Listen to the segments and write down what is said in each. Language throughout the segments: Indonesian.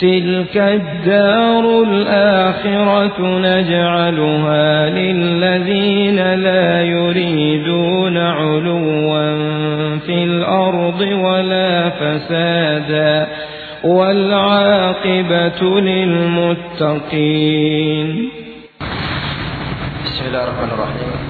تلك الدار الآخرة نجعلها للذين لا يريدون علوا في الأرض ولا فسادا والعاقبة للمتقين بسم الله الرحمن الرحيم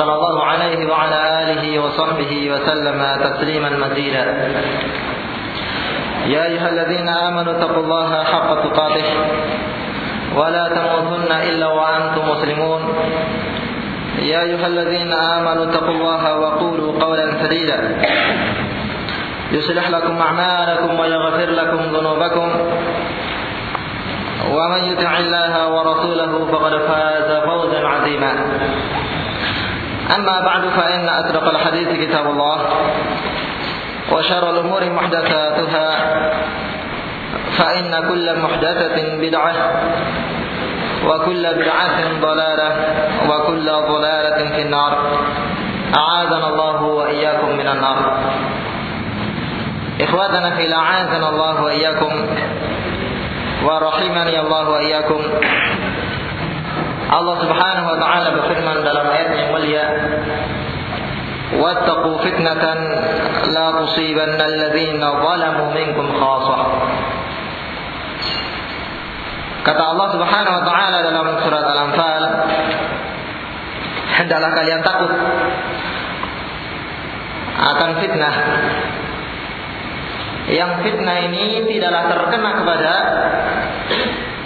صلى الله عليه وعلى آله وصحبه وسلم تسليما مزيدا. يا أيها الذين آمنوا اتقوا الله حق تقاته ولا تموتن إلا وأنتم مسلمون. يا أيها الذين آمنوا اتقوا الله وقولوا قولا سديدا. يصلح لكم أعمالكم ويغفر لكم ذنوبكم. ومن يطع الله ورسوله فقد فاز فوزا عظيما. أما بعد فإن أصدق الحديث كتاب الله وشر الأمور محدثاتها فإن كل محدثة بدعة وكل بدعة ضلالة وكل ضلالة في النار. أعاذنا الله وإياكم من النار. إخواتنا في أعاذنا الله وإياكم. ورحمني الله وإياكم. Allah Subhanahu wa taala berfirman dalam ayat yang mulia Wattaqu fitnatan la tusibanna alladhina zalamu minkum khassah Kata Allah Subhanahu wa taala dalam surat Al-Anfal Hendaklah kalian takut akan fitnah. Yang fitnah ini tidaklah terkena kepada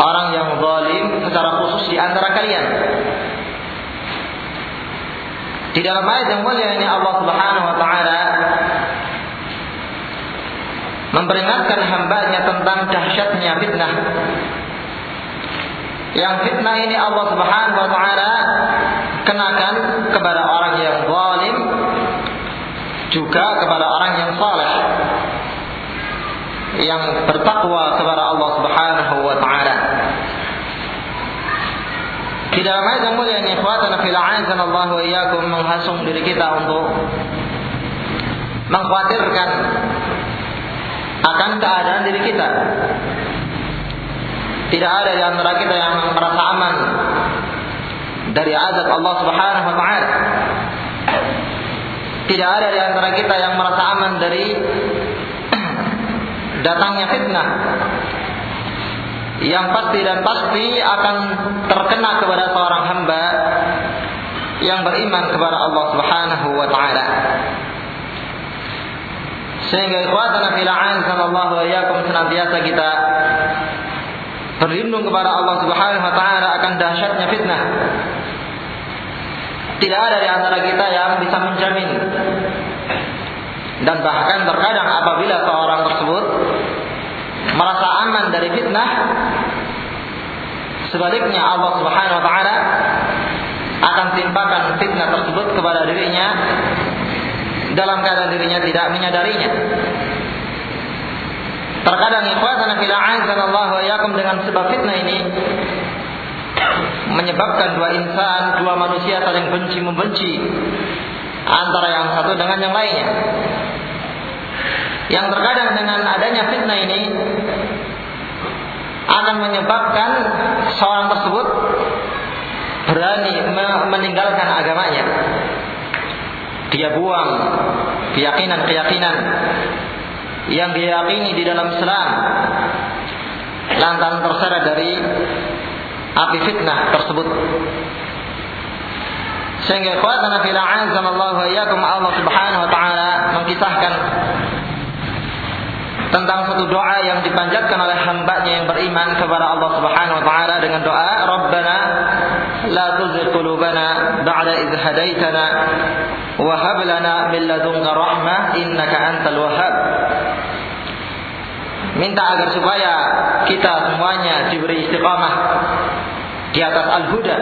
orang yang zalim secara khusus di antara kalian. Di dalam ayat yang mulia ini Allah Subhanahu wa taala memperingatkan hambanya tentang dahsyatnya fitnah. Yang fitnah ini Allah Subhanahu wa taala kenakan kepada orang yang zalim juga kepada orang yang saleh yang bertakwa kepada Allah Subhanahu wa taala. Di dalam ayat yang mulia ini ikhwatana fil a'azan Allah wa iyyakum menghasung diri kita untuk mengkhawatirkan akan keadaan diri kita. Tidak ada di antara kita yang merasa aman dari azab Allah Subhanahu wa taala. Tidak ada di antara kita yang merasa aman dari datangnya fitnah yang pasti dan pasti akan terkena kepada seorang hamba yang beriman kepada Allah Subhanahu wa taala. Sehingga ikhwatana fil sallallahu wa iyyakum senantiasa kita berlindung kepada Allah Subhanahu wa taala akan dahsyatnya fitnah. Tidak ada di antara kita yang bisa menjamin dan bahkan terkadang apabila seorang tersebut merasa aman dari fitnah sebaliknya Allah Subhanahu wa taala akan timpakan fitnah tersebut kepada dirinya dalam keadaan dirinya tidak menyadarinya terkadang ikhwatan fil Allah wa dengan sebab fitnah ini menyebabkan dua insan, dua manusia saling benci membenci antara yang satu dengan yang lainnya. Yang terkadang dengan adanya fitnah ini akan menyebabkan seorang tersebut berani meninggalkan agamanya. Dia buang keyakinan-keyakinan yang dia yakini di dalam Islam lantaran terseret dari api fitnah tersebut. Sehingga ikhwatana fil iyyakum Allah Subhanahu wa taala mengkisahkan tentang satu doa yang dipanjatkan oleh hambanya yang beriman kepada Allah Subhanahu wa taala dengan doa Rabbana la tuzigh qulubana ba'da idh hadaitana wa hab lana min ladunka rahmah innaka antal wahhab minta agar supaya kita semuanya diberi istiqamah di atas al-huda.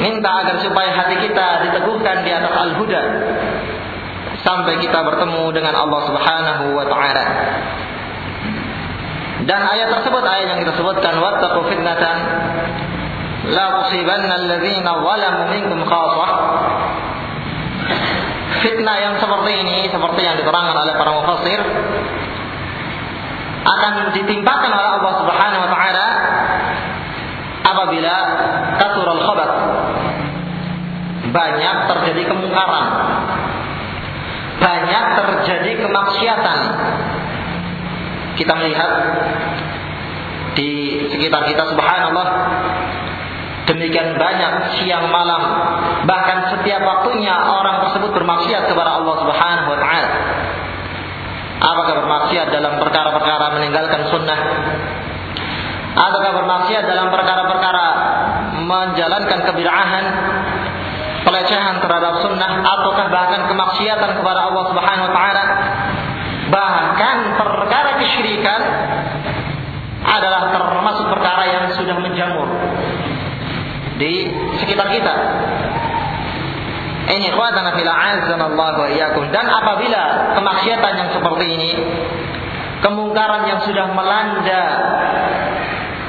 Minta agar supaya hati kita diteguhkan di atas al-huda sampai kita bertemu dengan Allah Subhanahu wa taala. Dan ayat tersebut ayat yang kita sebutkan wattaqu fitnatan la tusibanna alladziina zalamu minkum khassah. Fitnah yang seperti ini seperti yang diterangkan oleh para mufassir akan ditimpakan oleh Allah Subhanahu wa taala apabila kasurul khabar banyak terjadi kemungkaran banyak terjadi kemaksiatan. Kita melihat di sekitar kita subhanallah demikian banyak siang malam. Bahkan setiap waktunya orang tersebut bermaksiat kepada Allah Subhanahu wa taala. Apakah bermaksiat dalam perkara-perkara meninggalkan sunnah? Ataukah bermaksiat dalam perkara-perkara menjalankan kebid'ahan pelecehan terhadap sunnah ataukah bahkan kemaksiatan kepada Allah Subhanahu wa taala. Bahkan perkara kesyirikan adalah termasuk perkara yang sudah menjamur di sekitar kita. Ini khawatana fil Allah wa dan apabila kemaksiatan yang seperti ini kemungkaran yang sudah melanda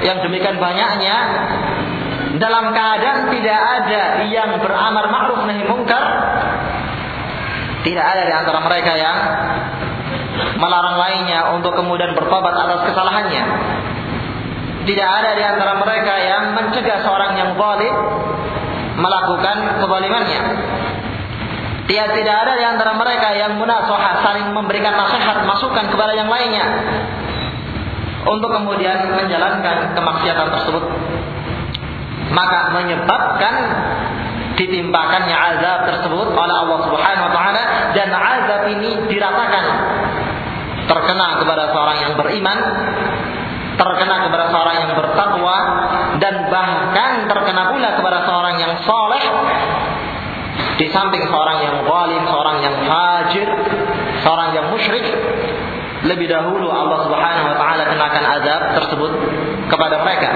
yang demikian banyaknya dalam keadaan tidak ada yang beramar ma'ruf nahi mungkar tidak ada di antara mereka yang melarang lainnya untuk kemudian bertobat atas kesalahannya. Tidak ada di antara mereka yang mencegah seorang yang zalim melakukan kezalimannya. Tidak tidak ada di antara mereka yang munasohah saling memberikan nasihat masukan kepada yang lainnya untuk kemudian menjalankan kemaksiatan tersebut maka menyebabkan ditimpakannya azab tersebut oleh Allah Subhanahu wa taala dan azab ini diratakan terkena kepada seorang yang beriman terkena kepada seorang yang bertakwa dan bahkan terkena pula kepada seorang yang soleh di samping seorang yang zalim, seorang yang fajir, seorang yang musyrik lebih dahulu Allah Subhanahu wa taala kenakan azab tersebut kepada mereka.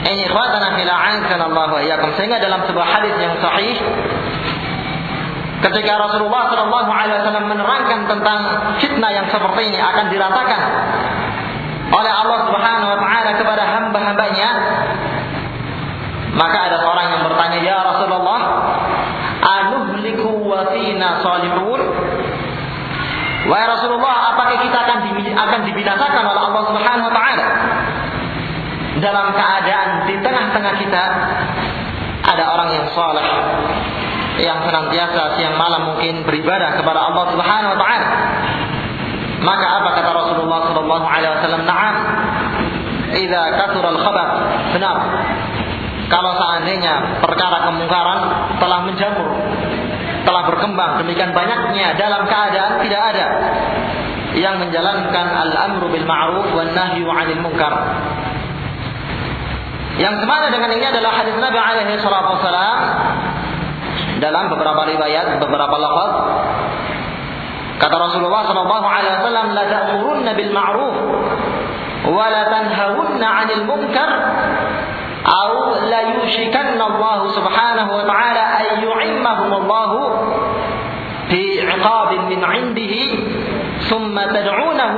Ini ikhwatana fil Allah wa iyyakum sehingga dalam sebuah hadis yang sahih ketika Rasulullah Shallallahu alaihi wasallam menerangkan tentang fitnah yang seperti ini akan diratakan oleh Allah Subhanahu wa taala kepada hamba-hambanya maka ada seorang yang bertanya ya Rasulullah anuhliku wa fina salihun Wahai Rasulullah, apakah kita akan akan dibinasakan oleh Allah Subhanahu wa taala? Dalam keadaan di tengah-tengah kita ada orang yang saleh yang senantiasa siang malam mungkin beribadah kepada Allah Subhanahu wa taala. Maka apa kata Rasulullah sallallahu alaihi wasallam? "Na'am. Idza kathura al-khabar." Benar. Kalau seandainya perkara kemungkaran telah menjamur, telah berkembang demikian banyaknya dalam keadaan tidak ada yang menjalankan al-amru bil ma'ruf wan nahyu 'anil munkar. Yang semana dengan ini adalah hadis Nabi alaihi salatu wasalam dalam beberapa riwayat, beberapa lafaz kata Rasulullah sallallahu alaihi wasallam la ta'murunna bil ma'ruf wa la tanhawunna 'anil munkar أو لا يوشكن الله سبحانه وتعالى أن يعمهم الله بعقاب من عنده ثم تدعونه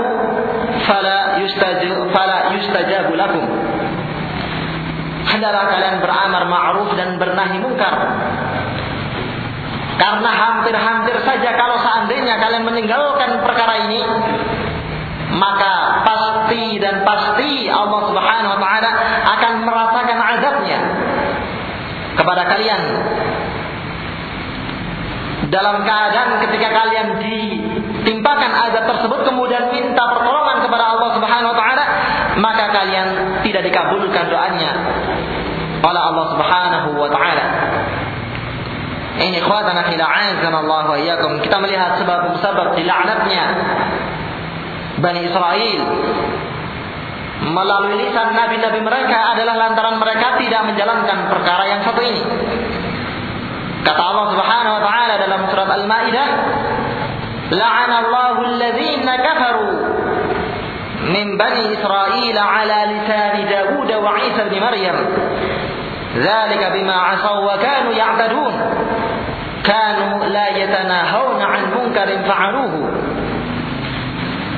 فلا يستجاب, فلا يستجاب لكم hendaklah kalian beramal ma'ruf dan bernahi mungkar. Karena hampir-hampir saja kalau seandainya kalian meninggalkan perkara ini maka pasti dan pasti Allah Subhanahu wa taala akan merasakan azabnya kepada kalian. Dalam keadaan ketika kalian ditimpakan azab tersebut kemudian minta pertolongan kepada Allah Subhanahu wa taala maka kalian tidak dikabulkan doanya oleh Allah Subhanahu wa taala. Ini khawatana fil Allah wa iyyakum. Kita melihat sebab-sebab dilaknatnya Bani Israel. Melalui lisan nabi-nabi mereka adalah lantaran mereka tidak menjalankan perkara yang satu ini. Kata Allah Subhanahu wa taala dalam surat Al-Maidah, "La'ana Allahu alladhina kafaru min bani Israel ala lisan Dawud wa Isa bin Maryam ذلك بما عصوا وكانوا يعتدون كانوا لا يتناهون عن منكر فعلوه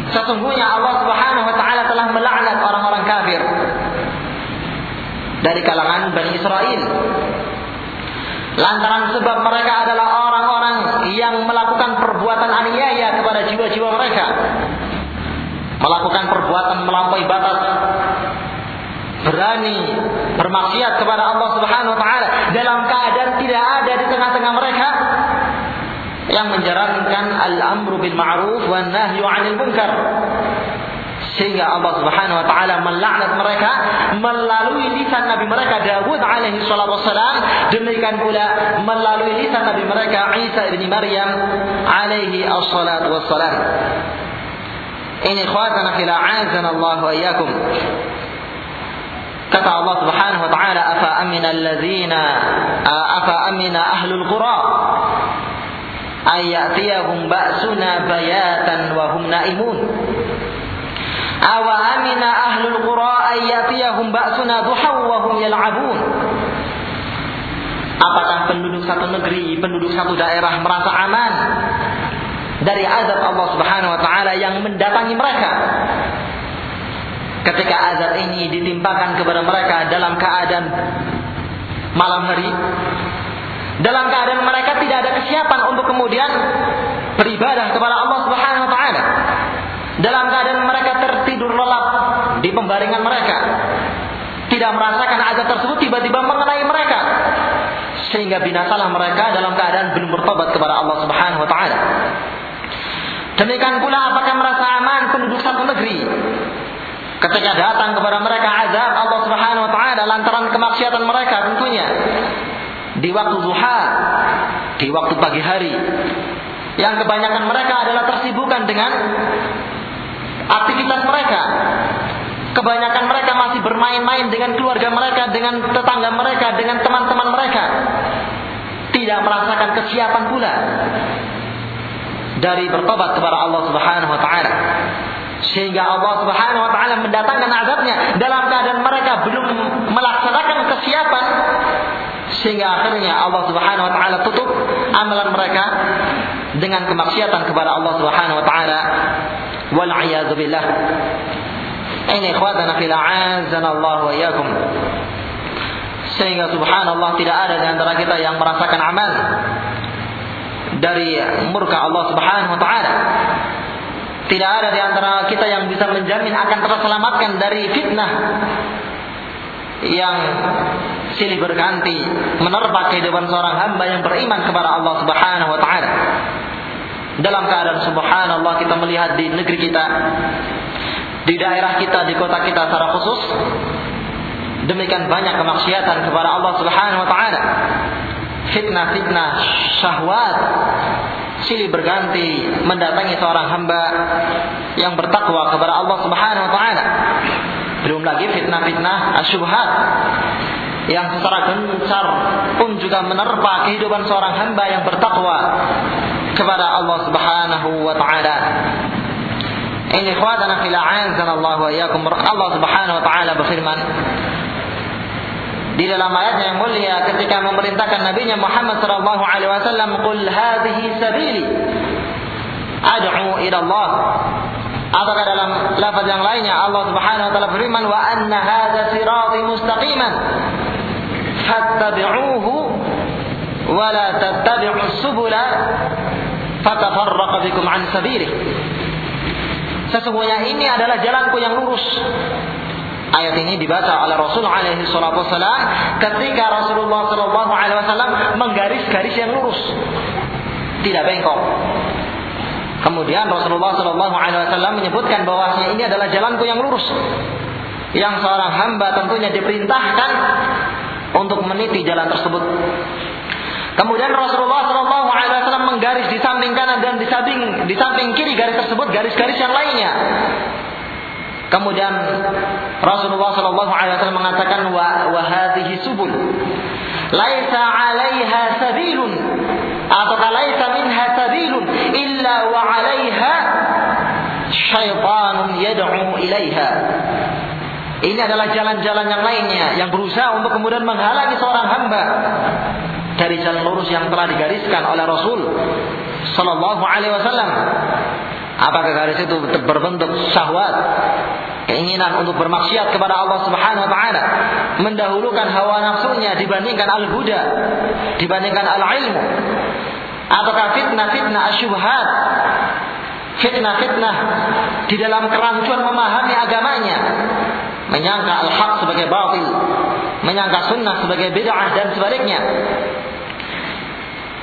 Sesungguhnya Allah Subhanahu wa taala telah melaknat orang-orang kafir dari kalangan Bani Israel. Lantaran sebab mereka adalah orang-orang yang melakukan perbuatan aniaya kepada jiwa-jiwa mereka. Melakukan perbuatan melampaui batas berani bermaksiat kepada Allah Subhanahu wa taala dalam keadaan tidak ada di tengah-tengah mereka yang menjalankan al-amru bil ma'ruf wan nahyu 'anil munkar. Sehingga Allah Subhanahu wa taala melaknat mereka melalui lisan nabi mereka Dawud alaihi salatu wassalam. Demikian pula melalui lisan nabi mereka Isa bin Maryam alaihi assalatu wassalam. Ini ikhwatana fil a'azana Allah wa iyyakum kata Allah Subhanahu wa taala afa amina alladzina afa amina ahlul qura? Ayatiyahum ba'suna bayatan wa hum naimun. Awa amina ahlul qura ayatiyahum ba'suna duhaw wa hum yal'abun? Apakah penduduk satu negeri, penduduk satu daerah merasa aman? Dari azab Allah Subhanahu wa taala yang mendatangi mereka? Ketika azab ini ditimpakan kepada mereka dalam keadaan malam hari, dalam keadaan mereka tidak ada kesiapan untuk kemudian beribadah kepada Allah Subhanahu wa taala. Dalam keadaan mereka tertidur lelap di pembaringan mereka. Tidak merasakan azab tersebut tiba-tiba mengenai mereka. Sehingga binasalah mereka dalam keadaan belum bertobat kepada Allah Subhanahu wa taala. Demikian pula apakah merasa aman penduduk satu negeri Ketika datang kepada mereka azab Allah Subhanahu wa taala lantaran kemaksiatan mereka tentunya di waktu duha, di waktu pagi hari. Yang kebanyakan mereka adalah tersibukan dengan aktivitas mereka. Kebanyakan mereka masih bermain-main dengan keluarga mereka, dengan tetangga mereka, dengan teman-teman mereka. Tidak merasakan kesiapan pula dari bertobat kepada Allah Subhanahu wa taala. Sehingga Allah Subhanahu wa taala mendatangkan azabnya dalam keadaan mereka belum melaksanakan kesiapan sehingga akhirnya Allah Subhanahu wa taala tutup amalan mereka dengan kemaksiatan kepada Allah Subhanahu wa taala wal billah. Ini ikhwatana fil azana Allah wa iyyakum. Sehingga subhanallah tidak ada di antara kita yang merasakan amal dari murka Allah Subhanahu wa taala tidak ada di antara kita yang bisa menjamin akan terselamatkan dari fitnah yang silih berganti menerpa kehidupan seorang hamba yang beriman kepada Allah Subhanahu wa taala. Dalam keadaan subhanallah kita melihat di negeri kita, di daerah kita, di kota kita secara khusus demikian banyak kemaksiatan kepada Allah Subhanahu wa taala. Fitnah-fitnah syahwat silih berganti mendatangi seorang hamba yang bertakwa kepada Allah Subhanahu wa taala. Belum lagi fitnah-fitnah asyubhat yang secara gencar pun juga menerpa kehidupan seorang hamba yang bertakwa kepada Allah Subhanahu wa taala. Ini ikhwatana fil Allah wa iyyakum. Allah Subhanahu wa taala berfirman, di dalam ayatnya yang mulia ketika memerintahkan nabinya Muhammad sallallahu alaihi wasallam qul hadhihi sabili ad'u ila Allah. Apakah dalam lafaz yang lainnya Allah Subhanahu wa taala berfirman wa anna hadza sirati mustaqiman fattabi'uhu wa la tattabi'us subula fatafarraqa bikum an sabilih Sesungguhnya ini adalah jalanku yang lurus Ayat ini dibaca oleh Rasul alaihi salatu ketika Rasulullah wasallam menggaris-garis yang lurus. Tidak bengkok. Kemudian Rasulullah wasallam menyebutkan bahwasanya ini adalah jalanku yang lurus. Yang seorang hamba tentunya diperintahkan untuk meniti jalan tersebut. Kemudian Rasulullah Wasallam menggaris di samping kanan dan di samping di samping kiri garis tersebut garis-garis yang lainnya. Kemudian Rasulullah Shallallahu Alaihi Wasallam mengatakan wa wahadihi subul, laisa alaiha sabilun atau laisa minha sabilun illa wa alaiha syaitanun yad'u ilaiha. Ini adalah jalan-jalan yang lainnya yang berusaha untuk kemudian menghalangi seorang hamba dari jalan lurus yang telah digariskan oleh Rasul sallallahu alaihi wasallam. Apakah garis itu? Berbentuk syahwat, keinginan untuk bermaksiat kepada Allah Subhanahu wa taala, mendahulukan hawa nafsunya dibandingkan al-huda, dibandingkan al-ilmu, ataukah fitnah-fitnah asyubhat, fitnah-fitnah di dalam kerancuan memahami agamanya, menyangka al-haq sebagai batil, menyangka sunnah sebagai bid'ah dan sebaliknya.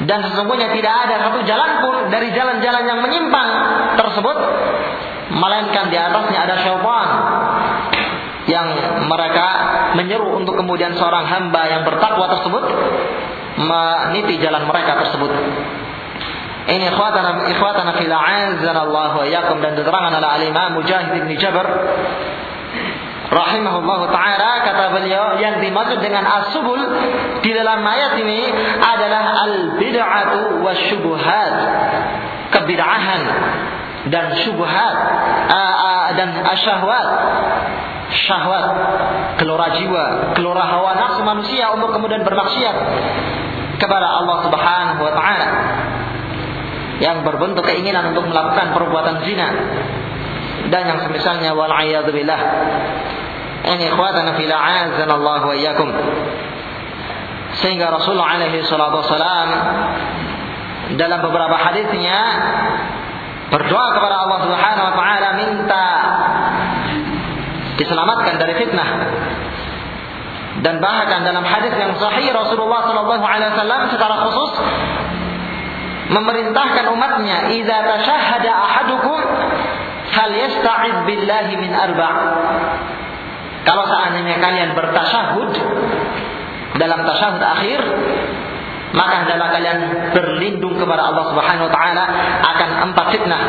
Dan sesungguhnya tidak ada satu jalan pun dari jalan-jalan yang menyimpang tersebut melainkan di atasnya ada syaitan yang mereka menyeru untuk kemudian seorang hamba yang bertakwa tersebut meniti jalan mereka tersebut. Ini ikhwatana ikhwatana fil Allah wa yakum dan diterangkan oleh al-Imam Mujahid bin Jabr rahimahullahu taala kata beliau yang dimaksud dengan as-subul di dalam ayat ini adalah al-bid'atu wasyubuhat kebid'ahan dan syubhat dan asyahwat. Syahwat gelora jiwa gelora hawa nafsu manusia untuk kemudian bermaksiat kepada Allah Subhanahu wa taala. Yang berbentuk keinginan untuk melakukan perbuatan zina. Dan yang semisalnya wal billah ini ikhwatana fil Allah wa iyyakum. Sehingga Rasulullah alaihi salatu wasalam dalam beberapa hadisnya berdoa kepada Allah Subhanahu wa taala minta diselamatkan dari fitnah. Dan bahkan dalam hadis yang sahih Rasulullah sallallahu alaihi wasallam secara khusus memerintahkan umatnya, "Idza tashahhada ahadukum falyasta'iz billahi min arba'." Kalau seandainya kalian bertasyahud dalam tasyahud akhir, maka adalah kalian berlindung kepada Allah Subhanahu wa taala akan empat fitnah.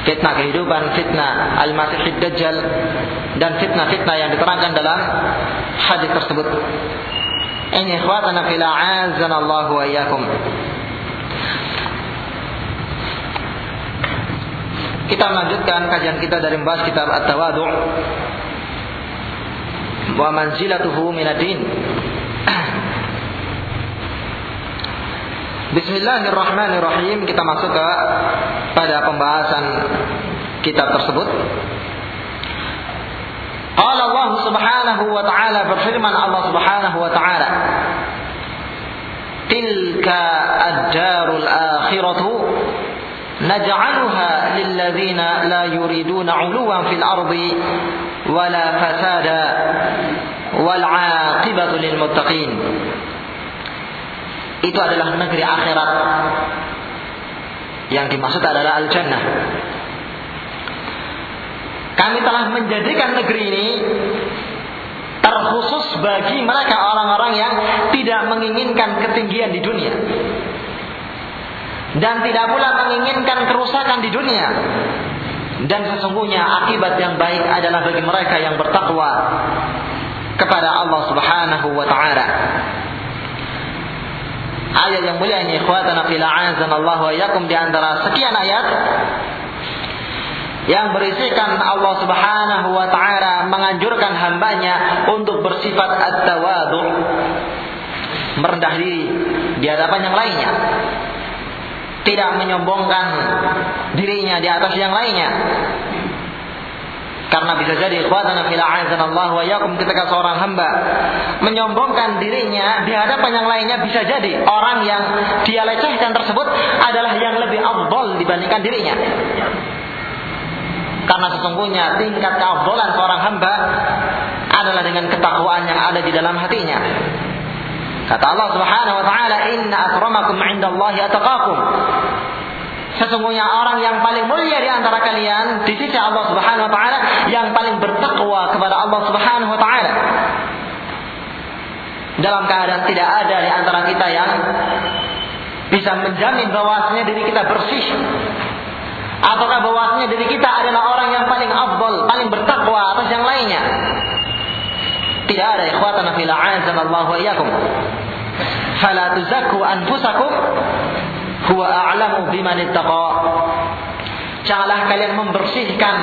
Fitnah kehidupan, fitnah al-masih dajjal dan fitnah-fitnah yang diterangkan dalam hadis tersebut. Ini ikhwatana fil a'azana Allah wa iyyakum. Kita melanjutkan kajian kita dari membahas kitab At-Tawadhu wa manzilatuhu minadin. Bismillahirrahmanirrahim kita masuk ke pada pembahasan kitab tersebut. Qala Allah Subhanahu wa taala berfirman Allah Subhanahu wa taala Tilka ad-darul akhiratu naj'aluha lil la yuriduna 'uluwan fil ardi wal aqibatu lil muttaqin. Itu adalah negeri akhirat. Yang dimaksud adalah al jannah kami telah menjadikan negeri ini terkhusus bagi mereka orang-orang yang tidak menginginkan ketinggian di dunia. Dan tidak pula menginginkan kerusakan di dunia dan sesungguhnya akibat yang baik adalah bagi mereka yang bertakwa kepada Allah Subhanahu wa taala. Ayat yang mulia ini ikhwatana fil Allah wa yakum di antara sekian ayat yang berisikan Allah Subhanahu wa taala menganjurkan hambanya untuk bersifat at-tawadhu merendah diri di hadapan yang lainnya tidak menyombongkan dirinya di atas yang lainnya. Karena bisa jadi Allah wa ketika seorang hamba menyombongkan dirinya di hadapan yang lainnya bisa jadi orang yang dia lecehkan tersebut adalah yang lebih afdol dibandingkan dirinya. Karena sesungguhnya tingkat keafdolan seorang hamba adalah dengan ketakwaan yang ada di dalam hatinya. Kata Allah Subhanahu wa taala, "Inna akramakum 'indallahi ataqakum." Sesungguhnya orang yang paling mulia di antara kalian di sisi Allah Subhanahu wa taala yang paling bertakwa kepada Allah Subhanahu wa taala. Dalam keadaan tidak ada di antara kita yang bisa menjamin bahwasanya diri kita bersih ataukah bahwasanya diri kita adalah orang yang paling afdal, paling bertakwa atas yang lainnya. Tidak ada ikhwatana fil Allah wa iyyakum. Fala tuzakku anfusakum huwa a'lamu biman ittaqa. Janganlah kalian membersihkan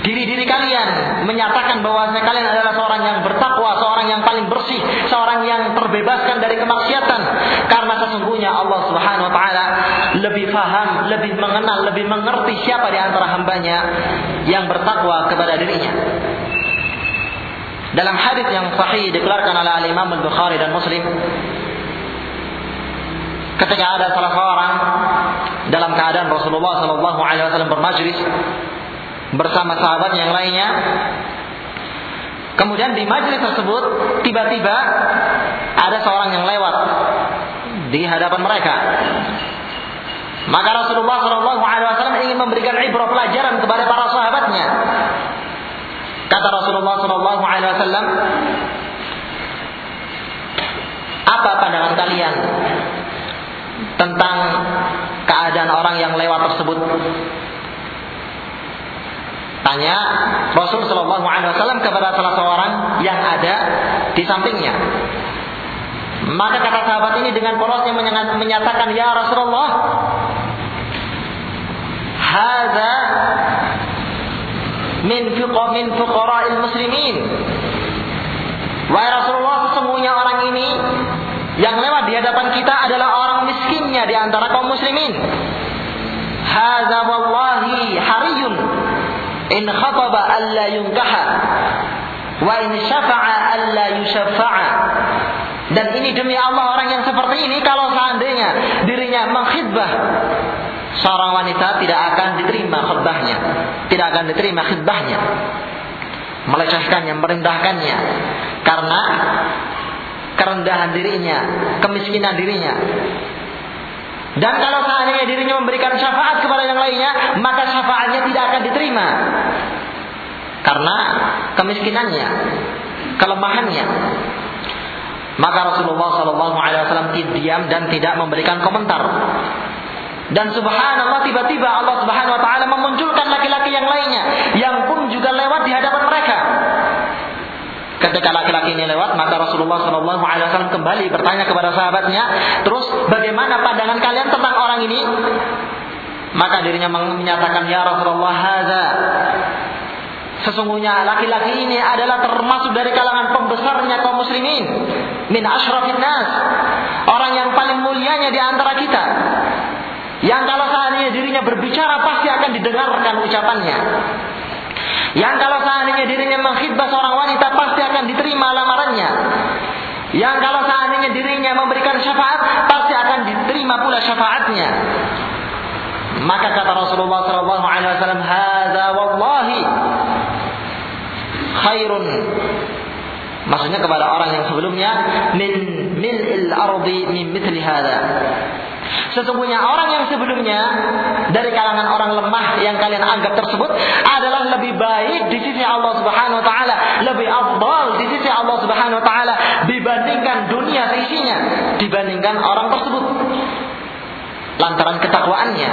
diri-diri kalian menyatakan bahwa kalian adalah seorang yang bertakwa, seorang yang paling bersih, seorang yang terbebaskan dari kemaksiatan karena sesungguhnya Allah Subhanahu wa taala lebih faham, lebih mengenal, lebih mengerti siapa di antara hambanya yang bertakwa kepada dirinya. Dalam hadis yang sahih dikeluarkan oleh Imam Al-Bukhari dan Muslim ketika ada salah seorang dalam keadaan Rasulullah Shallallahu Alaihi Wasallam bermajlis bersama sahabat yang lainnya. Kemudian di majelis tersebut tiba-tiba ada seorang yang lewat di hadapan mereka. Maka Rasulullah Shallallahu Alaihi Wasallam ingin memberikan ibrah pelajaran kepada para sahabatnya. Kata Rasulullah Shallallahu Alaihi Wasallam, apa pandangan kalian tentang keadaan orang yang lewat tersebut? Tanya Rasul Shallallahu Alaihi Wasallam kepada salah seorang yang ada di sampingnya. Maka kata sahabat ini dengan polosnya menyatakan, Ya Rasulullah, Hada min fuqa min fuqara'il muslimin. Wahai Rasulullah, sesungguhnya orang ini yang lewat di hadapan kita adalah orang miskinnya di antara kaum muslimin. Hadza wallahi hariyun in khataba alla yunkaha wa in syafa'a alla dan ini demi Allah orang yang seperti ini kalau seandainya dirinya mengkhidbah seorang wanita tidak akan diterima khidbahnya tidak akan diterima khidbahnya melecehkannya merendahkannya karena kerendahan dirinya kemiskinan dirinya dan kalau seandainya dirinya memberikan syafaat kepada yang lainnya, maka syafaatnya tidak akan diterima. Karena kemiskinannya, kelemahannya. Maka Rasulullah Shallallahu Alaihi diam dan tidak memberikan komentar. Dan subhanallah tiba-tiba Allah Subhanahu Wa Taala memunculkan laki-laki yang lainnya, yang pun juga lewat di hadapan mereka. Ketika laki-laki ini lewat, maka Rasulullah Wasallam kembali bertanya kepada sahabatnya, terus bagaimana pandangan kalian tentang orang ini? Maka dirinya menyatakan, ya Rasulullah, haza. Sesungguhnya laki-laki ini adalah termasuk dari kalangan pembesarnya kaum muslimin. Min ashrafin nas. Orang yang paling mulianya di antara kita. Yang kalau seandainya dirinya berbicara pasti akan didengarkan ucapannya. Yang kalau seandainya dirinya mengkhidbah seorang wanita pasti akan diterima lamarannya. Yang kalau seandainya dirinya memberikan syafaat pasti akan diterima pula syafaatnya. Maka kata Rasulullah sallallahu alaihi wasallam, "Hadza wallahi khairun." Maksudnya kepada orang yang sebelumnya min mil'il ardi min mithli hadza. Sesungguhnya orang yang sebelumnya dari kalangan orang lemah yang kalian anggap tersebut adalah lebih baik di sisi Allah Subhanahu wa taala, lebih afdal di sisi Allah Subhanahu wa taala dibandingkan dunia seisinya, dibandingkan orang tersebut. Lantaran ketakwaannya,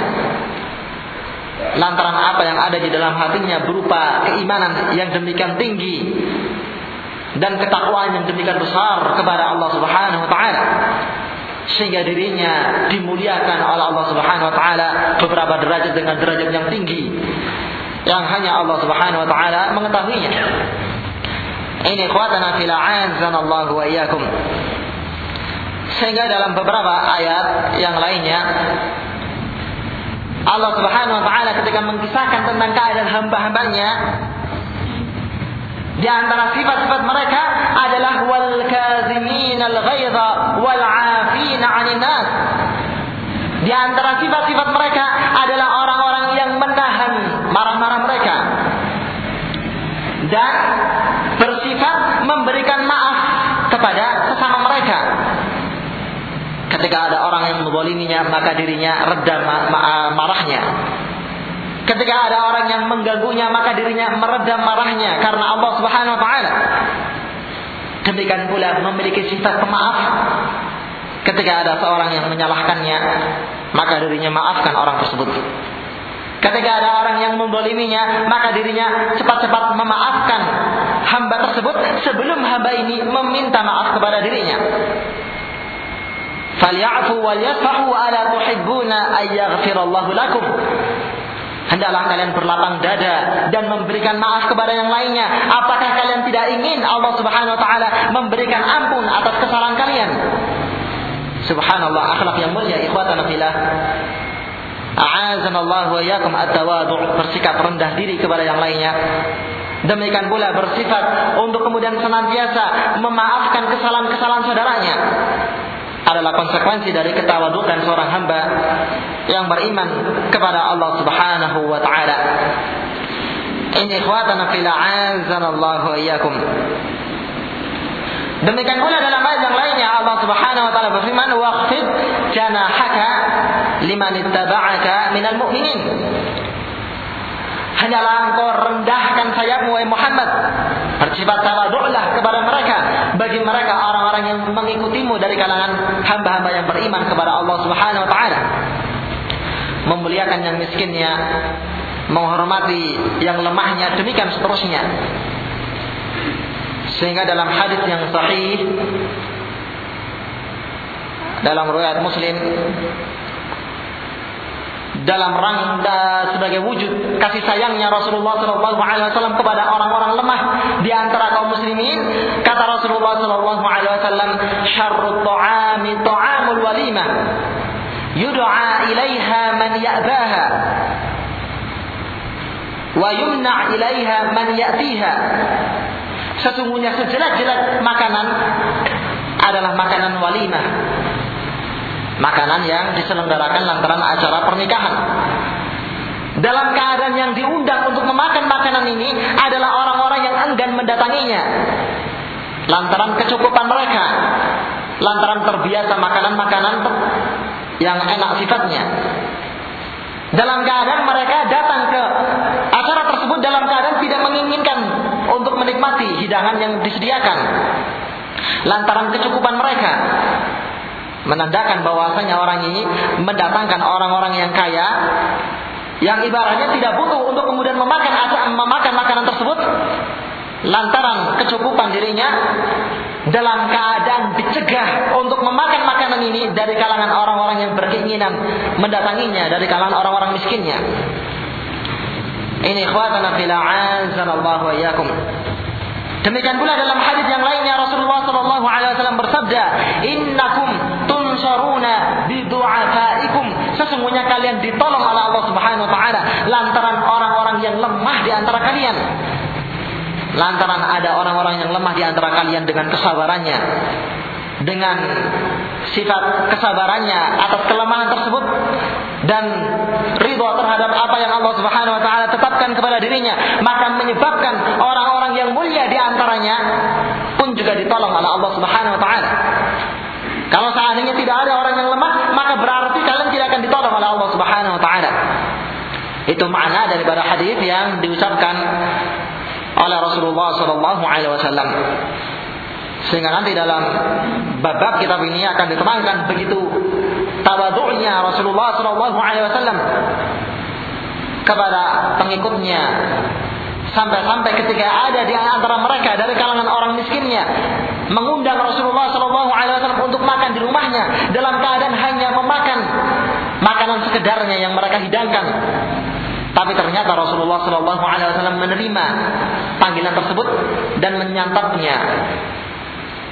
lantaran apa yang ada di dalam hatinya berupa keimanan yang demikian tinggi dan ketakwaan yang demikian besar kepada Allah Subhanahu wa taala sehingga dirinya dimuliakan oleh Allah Subhanahu wa taala beberapa derajat dengan derajat yang tinggi yang hanya Allah Subhanahu wa taala mengetahuinya. Ini kuatana fil Allah wa iyyakum. Sehingga dalam beberapa ayat yang lainnya Allah Subhanahu wa taala ketika mengisahkan tentang keadaan hamba-hambanya di antara sifat-sifat mereka adalah wal kazimin al ghaidha wal nas. Di antara sifat-sifat mereka adalah orang-orang yang menahan marah-marah mereka dan bersifat memberikan maaf kepada sesama mereka. Ketika ada orang yang menzaliminya, maka dirinya reda marahnya. Ketika ada orang yang mengganggunya, maka dirinya meredam marahnya karena Allah Subhanahu wa taala. Demikian pula memiliki sifat pemaaf. Ketika ada seorang yang menyalahkannya, maka dirinya maafkan orang tersebut. Ketika ada orang yang memboliminya, maka dirinya cepat-cepat memaafkan hamba tersebut sebelum hamba ini meminta maaf kepada dirinya. Falyafu wal yasfahu ala tuhibbuna ay lakum. Hendaklah kalian berlapang dada dan memberikan maaf kepada yang lainnya. Apakah kalian tidak ingin Allah Subhanahu wa taala memberikan ampun atas kesalahan kalian? Subhanallah akhlak yang mulia ikhwatana fillah. A'azanallahu wa iyyakum bersikap rendah diri kepada yang lainnya. Demikian pula bersifat untuk kemudian senantiasa memaafkan kesalahan-kesalahan saudaranya adalah konsekuensi dari ketawadukan seorang hamba yang beriman kepada Allah Subhanahu wa taala. Ini ikhwatana fil a'azanallahu iyyakum. Demikian pula dalam ayat yang lainnya Allah Subhanahu wa taala berfirman waqfid janahaka liman ittaba'aka minal mu'minin. Hanyalah engkau rendahkan sayapmu wahai Muhammad. Bersifat tawaduklah kepada mereka bagi mereka orang-orang yang mengikutimu dari kalangan hamba-hamba yang beriman kepada Allah Subhanahu wa taala. Memuliakan yang miskinnya, menghormati yang lemahnya, demikian seterusnya. Sehingga dalam hadis yang sahih dalam riwayat Muslim dalam rangka sebagai wujud kasih sayangnya Rasulullah Shallallahu Alaihi Wasallam kepada orang-orang lemah di antara kaum muslimin. Kata Rasulullah Shallallahu Alaihi Wasallam syarrut ta'ami ta'amul walimah. Yud'a ilaiha man ya'baha. Wa yumna' ilaiha man ya'tiha. Sesungguhnya sejelek-jelek makanan adalah makanan walimah. Makanan yang diselenggarakan lantaran acara pernikahan. Dalam keadaan yang diundang untuk memakan makanan ini adalah orang-orang yang enggan mendatanginya. Lantaran kecukupan mereka. Lantaran terbiasa makanan-makanan yang enak sifatnya. Dalam keadaan mereka datang ke acara tersebut dalam keadaan tidak menginginkan untuk menikmati hidangan yang disediakan. Lantaran kecukupan mereka menandakan bahwasanya orang ini mendatangkan orang-orang yang kaya yang ibaratnya tidak butuh untuk kemudian memakan memakan makanan tersebut lantaran kecukupan dirinya dalam keadaan dicegah untuk memakan makanan ini dari kalangan orang-orang yang berkeinginan mendatanginya dari kalangan orang-orang miskinnya. Ini ikhwatana fil a'azanallahu wa iyyakum. Demikian pula dalam hadis yang lainnya Rasulullah sallallahu alaihi wasallam bersabda, "Innakum tunsaruna bi du'afaikum." Sesungguhnya kalian ditolong oleh Allah Subhanahu wa taala lantaran orang-orang yang lemah di antara kalian. Lantaran ada orang-orang yang lemah di antara kalian dengan kesabarannya, dengan sifat kesabarannya atas kelemahan tersebut dan ridho terhadap apa yang Allah Subhanahu wa taala tetapkan kepada dirinya maka menyebabkan orang-orang yang mulia di antaranya pun juga ditolong oleh Allah Subhanahu wa taala kalau seandainya tidak ada orang yang lemah maka berarti kalian tidak akan ditolong oleh Allah Subhanahu wa taala. Itu makna daripada hadis yang diucapkan oleh Rasulullah sallallahu alaihi wasallam. Sehingga nanti dalam bab kitab ini akan diterangkan begitu tawadhu'nya Rasulullah sallallahu alaihi wasallam kepada pengikutnya. Sampai-sampai ketika ada di antara mereka dari kalangan orang miskinnya mengundang Rasulullah Shallallahu Alaihi Wasallam untuk makan di rumahnya dalam keadaan hanya memakan makanan sekedarnya yang mereka hidangkan. Tapi ternyata Rasulullah Shallallahu Alaihi Wasallam menerima panggilan tersebut dan menyantapnya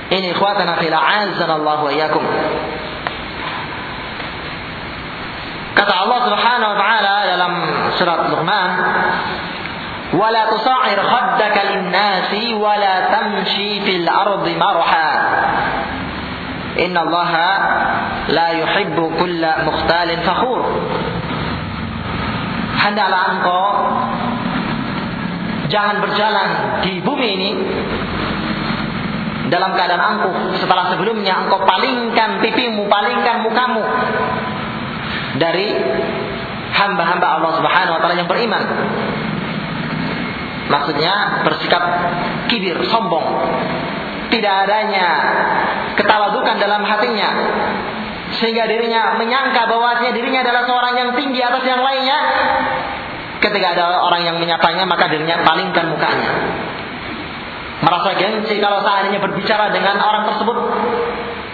ini ikhwatana fil Allah wa iyyakum. Kata Allah Subhanahu wa taala dalam surat Luqman, "Wala tusa'ir khaddaka lin-nasi wa la tamshi fil ardi marha." Inna Allah la yuhibbu kulla mukhtalin fakhur. Hendaklah engkau jangan berjalan di bumi ini dalam keadaan angkuh setelah sebelumnya engkau palingkan pipimu, palingkan mukamu dari hamba-hamba Allah Subhanahu wa taala yang beriman. Maksudnya bersikap kibir, sombong. Tidak adanya ketawadukan dalam hatinya sehingga dirinya menyangka bahwasanya dirinya adalah seorang yang tinggi atas yang lainnya. Ketika ada orang yang menyapanya maka dirinya palingkan mukanya merasa gengsi kalau seandainya berbicara dengan orang tersebut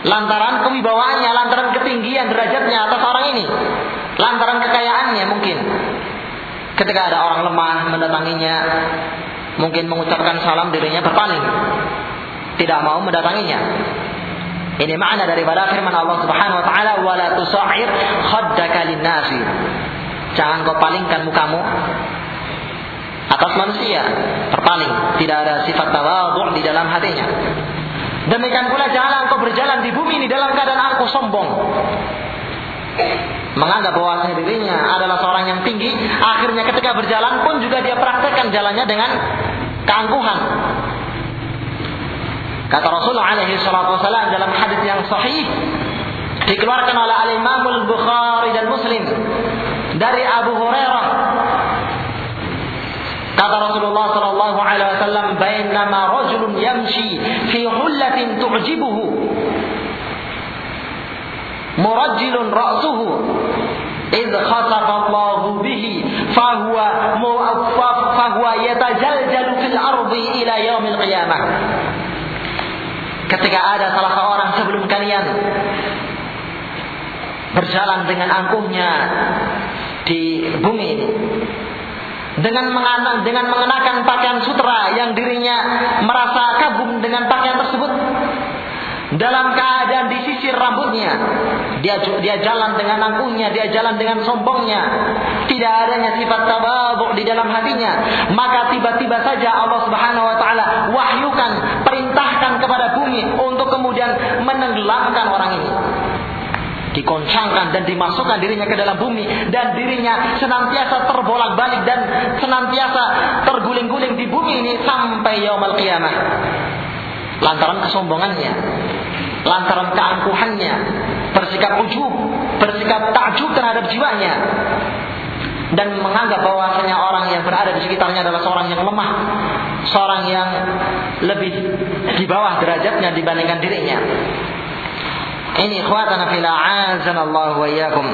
lantaran kewibawaannya, lantaran ketinggian derajatnya atas orang ini, lantaran kekayaannya mungkin. Ketika ada orang lemah mendatanginya, mungkin mengucapkan salam dirinya berpaling. Tidak mau mendatanginya. Ini makna daripada firman Allah Subhanahu wa taala wala tusahir khaddaka linnasi. Jangan kau palingkan mukamu atas manusia, terpaling, tidak ada sifat tawadhu di dalam hatinya. Demikian pula janganlah engkau berjalan di bumi ini dalam keadaan engkau sombong. Menganggap bahwa dirinya adalah seorang yang tinggi, akhirnya ketika berjalan pun juga dia praktekkan jalannya dengan keangkuhan. Kata Rasulullah alaihi salatu wasallam dalam hadis yang sahih dikeluarkan oleh Al-Imam Al-Bukhari dan Muslim dari Abu Hurairah Kata Rasulullah sallallahu alaihi wasallam, "Bainama rajulun yamshi fi hullatin tu'jibuhu murajilun ra'suhu. Idh khatafallahu bihi fahuwa mu'affaf fahuwa yatajaljalu fil ardi ila yaumil qiyamah. Ketika ada salah seorang sebelum kalian berjalan dengan angkuhnya di bumi ini dengan mengenakan, dengan mengenakan pakaian sutra yang dirinya merasa kagum dengan pakaian tersebut dalam keadaan disisir rambutnya dia dia jalan dengan angkuhnya dia jalan dengan sombongnya. Tidak adanya sifat tawadhu di dalam hatinya. Maka tiba-tiba saja Allah Subhanahu wa taala wahyukan perintahkan kepada bumi untuk kemudian menenggelamkan orang ini. Dikoncangkan dan dimasukkan dirinya ke dalam bumi dan dirinya senantiasa terbolak-balik dan senantiasa terguling-guling di bumi ini sampai yaumul qiyamah. Lantaran kesombongannya, lantaran keangkuhannya, bersikap ujub, bersikap takjub terhadap jiwanya dan menganggap bahwasanya orang yang berada di sekitarnya adalah seorang yang lemah, seorang yang lebih di bawah derajatnya dibandingkan dirinya. Ini ikhwatana fil Allah wa iyyakum.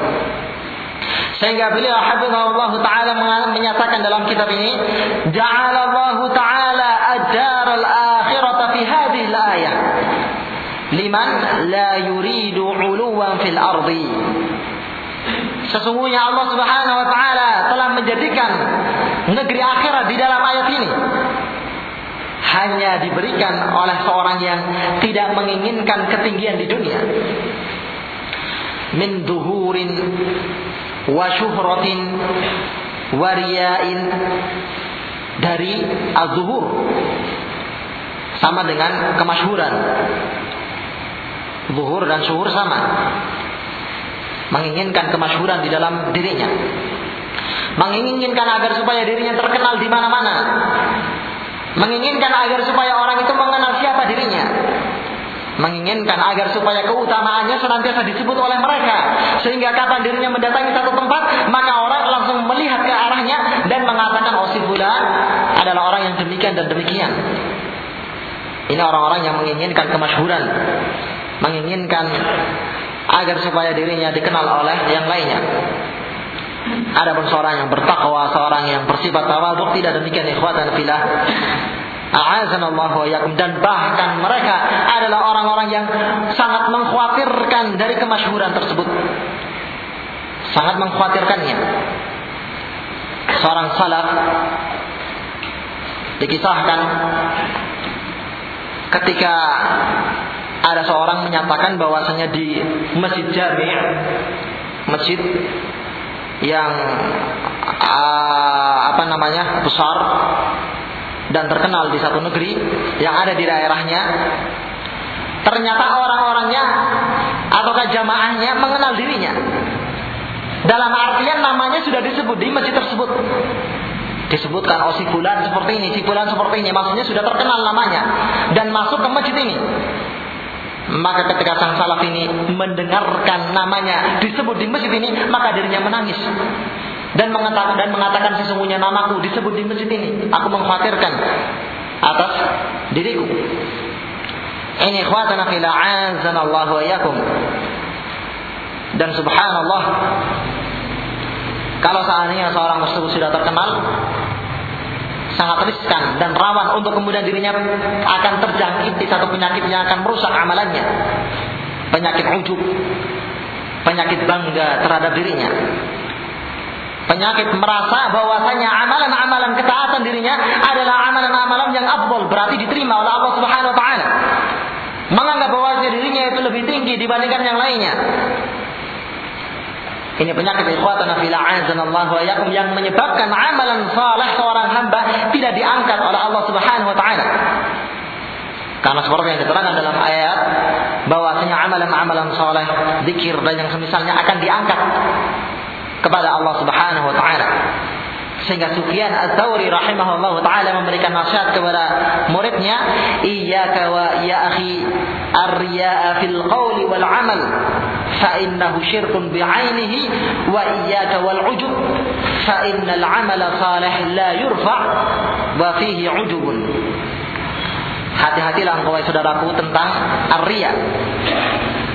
Sehingga beliau hafizahullah taala menyatakan dalam kitab ini, ja'alallahu taala ajar al-akhirata fi hadhihi al-ayah liman la yuridu 'uluwan fil ardi. Sesungguhnya Allah Subhanahu wa taala telah menjadikan negeri akhirat di dalam ayat ini hanya diberikan oleh seorang yang tidak menginginkan ketinggian di dunia. Min duhurin wa syuhratin wa riyain dari az-zuhur sama dengan kemasyhuran. Zuhur dan syuhur sama. Menginginkan kemasyhuran di dalam dirinya. Menginginkan agar supaya dirinya terkenal di mana-mana. Menginginkan agar supaya orang itu mengenal siapa dirinya. Menginginkan agar supaya keutamaannya senantiasa disebut oleh mereka. Sehingga kapan dirinya mendatangi satu tempat maka orang langsung melihat ke arahnya dan mengatakan oh adalah orang yang demikian dan demikian. Ini orang-orang yang menginginkan kemasyhuran menginginkan agar supaya dirinya dikenal oleh yang lainnya ada pun seorang yang bertakwa, seorang yang bersifat tawadhu tidak demikian ikhwatan fillah. A'azanallahu wa yakum dan bahkan mereka adalah orang-orang yang sangat mengkhawatirkan dari kemasyhuran tersebut. Sangat mengkhawatirkannya. Seorang salaf dikisahkan ketika ada seorang menyatakan bahwasanya di Masjid Jami' masjid yang uh, apa namanya besar dan terkenal di satu negeri yang ada di daerahnya ternyata orang-orangnya ataukah jamaahnya mengenal dirinya. Dalam artian namanya sudah disebut di masjid tersebut. Disebutkan oh si fulan seperti ini si fulan seperti ini. Maksudnya sudah terkenal namanya dan masuk ke masjid ini maka ketika sang salaf ini mendengarkan namanya disebut di masjid ini, maka dirinya menangis dan mengatakan dan mengatakan sesungguhnya namaku disebut di masjid ini. Aku mengkhawatirkan atas diriku. Ini khawatana fila azanallahu wa. Dan subhanallah kalau seandainya seorang tersebut sudah terkenal sangat riskan dan rawan untuk kemudian dirinya akan terjangkit di satu penyakit yang akan merusak amalannya. Penyakit ujub, penyakit bangga terhadap dirinya. penyakit merasa bahwasanya amalan-amalan ketaatan dirinya adalah amalan-amalan yang abdul berarti diterima oleh Allah Subhanahu wa taala. Menganggap bahwasanya dirinya itu lebih tinggi dibandingkan yang lainnya. Ini penyakit ikhwatana fil azanallahu wa yakum yang menyebabkan amalan saleh seorang hamba tidak diangkat oleh Allah Subhanahu wa taala. Karena seperti yang diterangkan dalam ayat bahwasanya amalan-amalan saleh, zikir dan yang semisalnya akan diangkat kepada Allah Subhanahu wa taala. Sehingga Sufyan Ats-Tsauri rahimahullah taala memberikan nasihat kepada muridnya, "Iyyaka wa ya akhi ar-riya'a fil qawli wal 'amal iyyaka wal 'ujub fa innal 'amala salih la yurfa' wa fihi 'ujubun." Hati-hatilah engkau saudaraku tentang ar-riya.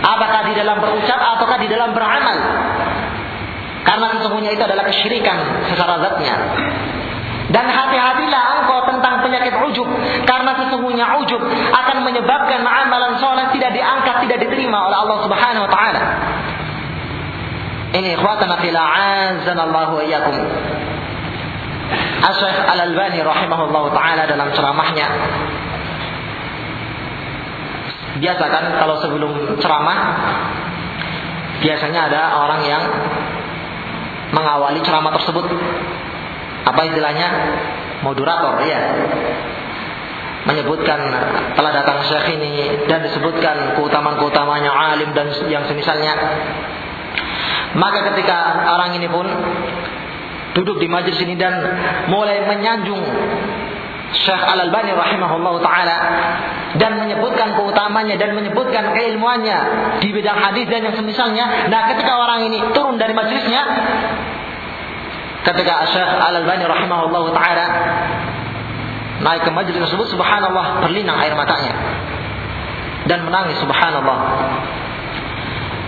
Apakah di dalam berucap ataukah di dalam beramal? Karena sesungguhnya itu adalah kesyirikan secara zatnya. Dan hati-hatilah engkau tentang penyakit ujub. Karena sesungguhnya ujub akan menyebabkan amalan soleh tidak diangkat, tidak diterima oleh Allah Subhanahu wa taala. Ini ikhwatana fil azanallahu iyyakum. Asy-Syaikh Al-Albani rahimahullahu taala dalam ceramahnya biasa kan kalau sebelum ceramah biasanya ada orang yang mengawali ceramah tersebut. Apa istilahnya? Moderator, ya. Menyebutkan telah datang syekh ini dan disebutkan keutamaan-keutamanya alim dan yang semisalnya. Maka ketika orang ini pun duduk di majelis ini dan mulai menyanjung Syekh Al-Albani rahimahullah taala dan menyebutkan keutamanya dan menyebutkan keilmuannya di bidang hadis dan yang semisalnya. Nah, ketika orang ini turun dari majelisnya ketika Syekh Al-Albani rahimahullah taala naik ke majelis tersebut subhanallah berlinang air matanya. Dan menangis subhanallah.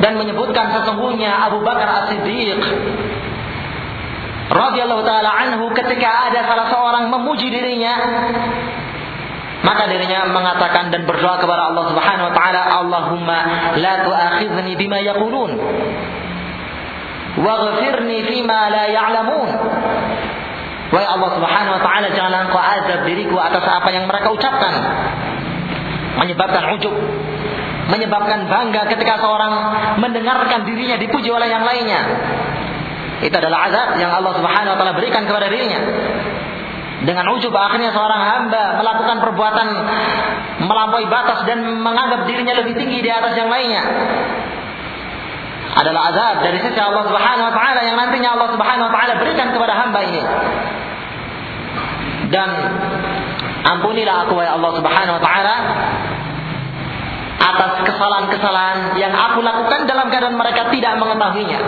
Dan menyebutkan sesungguhnya Abu Bakar As-Siddiq radhiyallahu taala anhu ketika ada salah seorang memuji dirinya maka dirinya mengatakan dan berdoa kepada Allah Subhanahu wa taala Allahumma la tu'akhidhni bima yaqulun waghfirni fima la ya'lamun Wahai Allah Subhanahu wa taala janganlah engkau azab diriku atas apa yang mereka ucapkan menyebabkan ujub menyebabkan bangga ketika seorang mendengarkan dirinya dipuji oleh yang lainnya itu adalah azab yang Allah Subhanahu wa taala berikan kepada dirinya. Dengan ujub akhirnya seorang hamba melakukan perbuatan melampaui batas dan menganggap dirinya lebih tinggi di atas yang lainnya. Adalah azab dari sisi Allah Subhanahu wa taala yang nantinya Allah Subhanahu wa taala berikan kepada hamba ini. Dan ampunilah aku ya Allah Subhanahu wa taala atas kesalahan-kesalahan yang aku lakukan dalam keadaan mereka tidak mengetahuinya.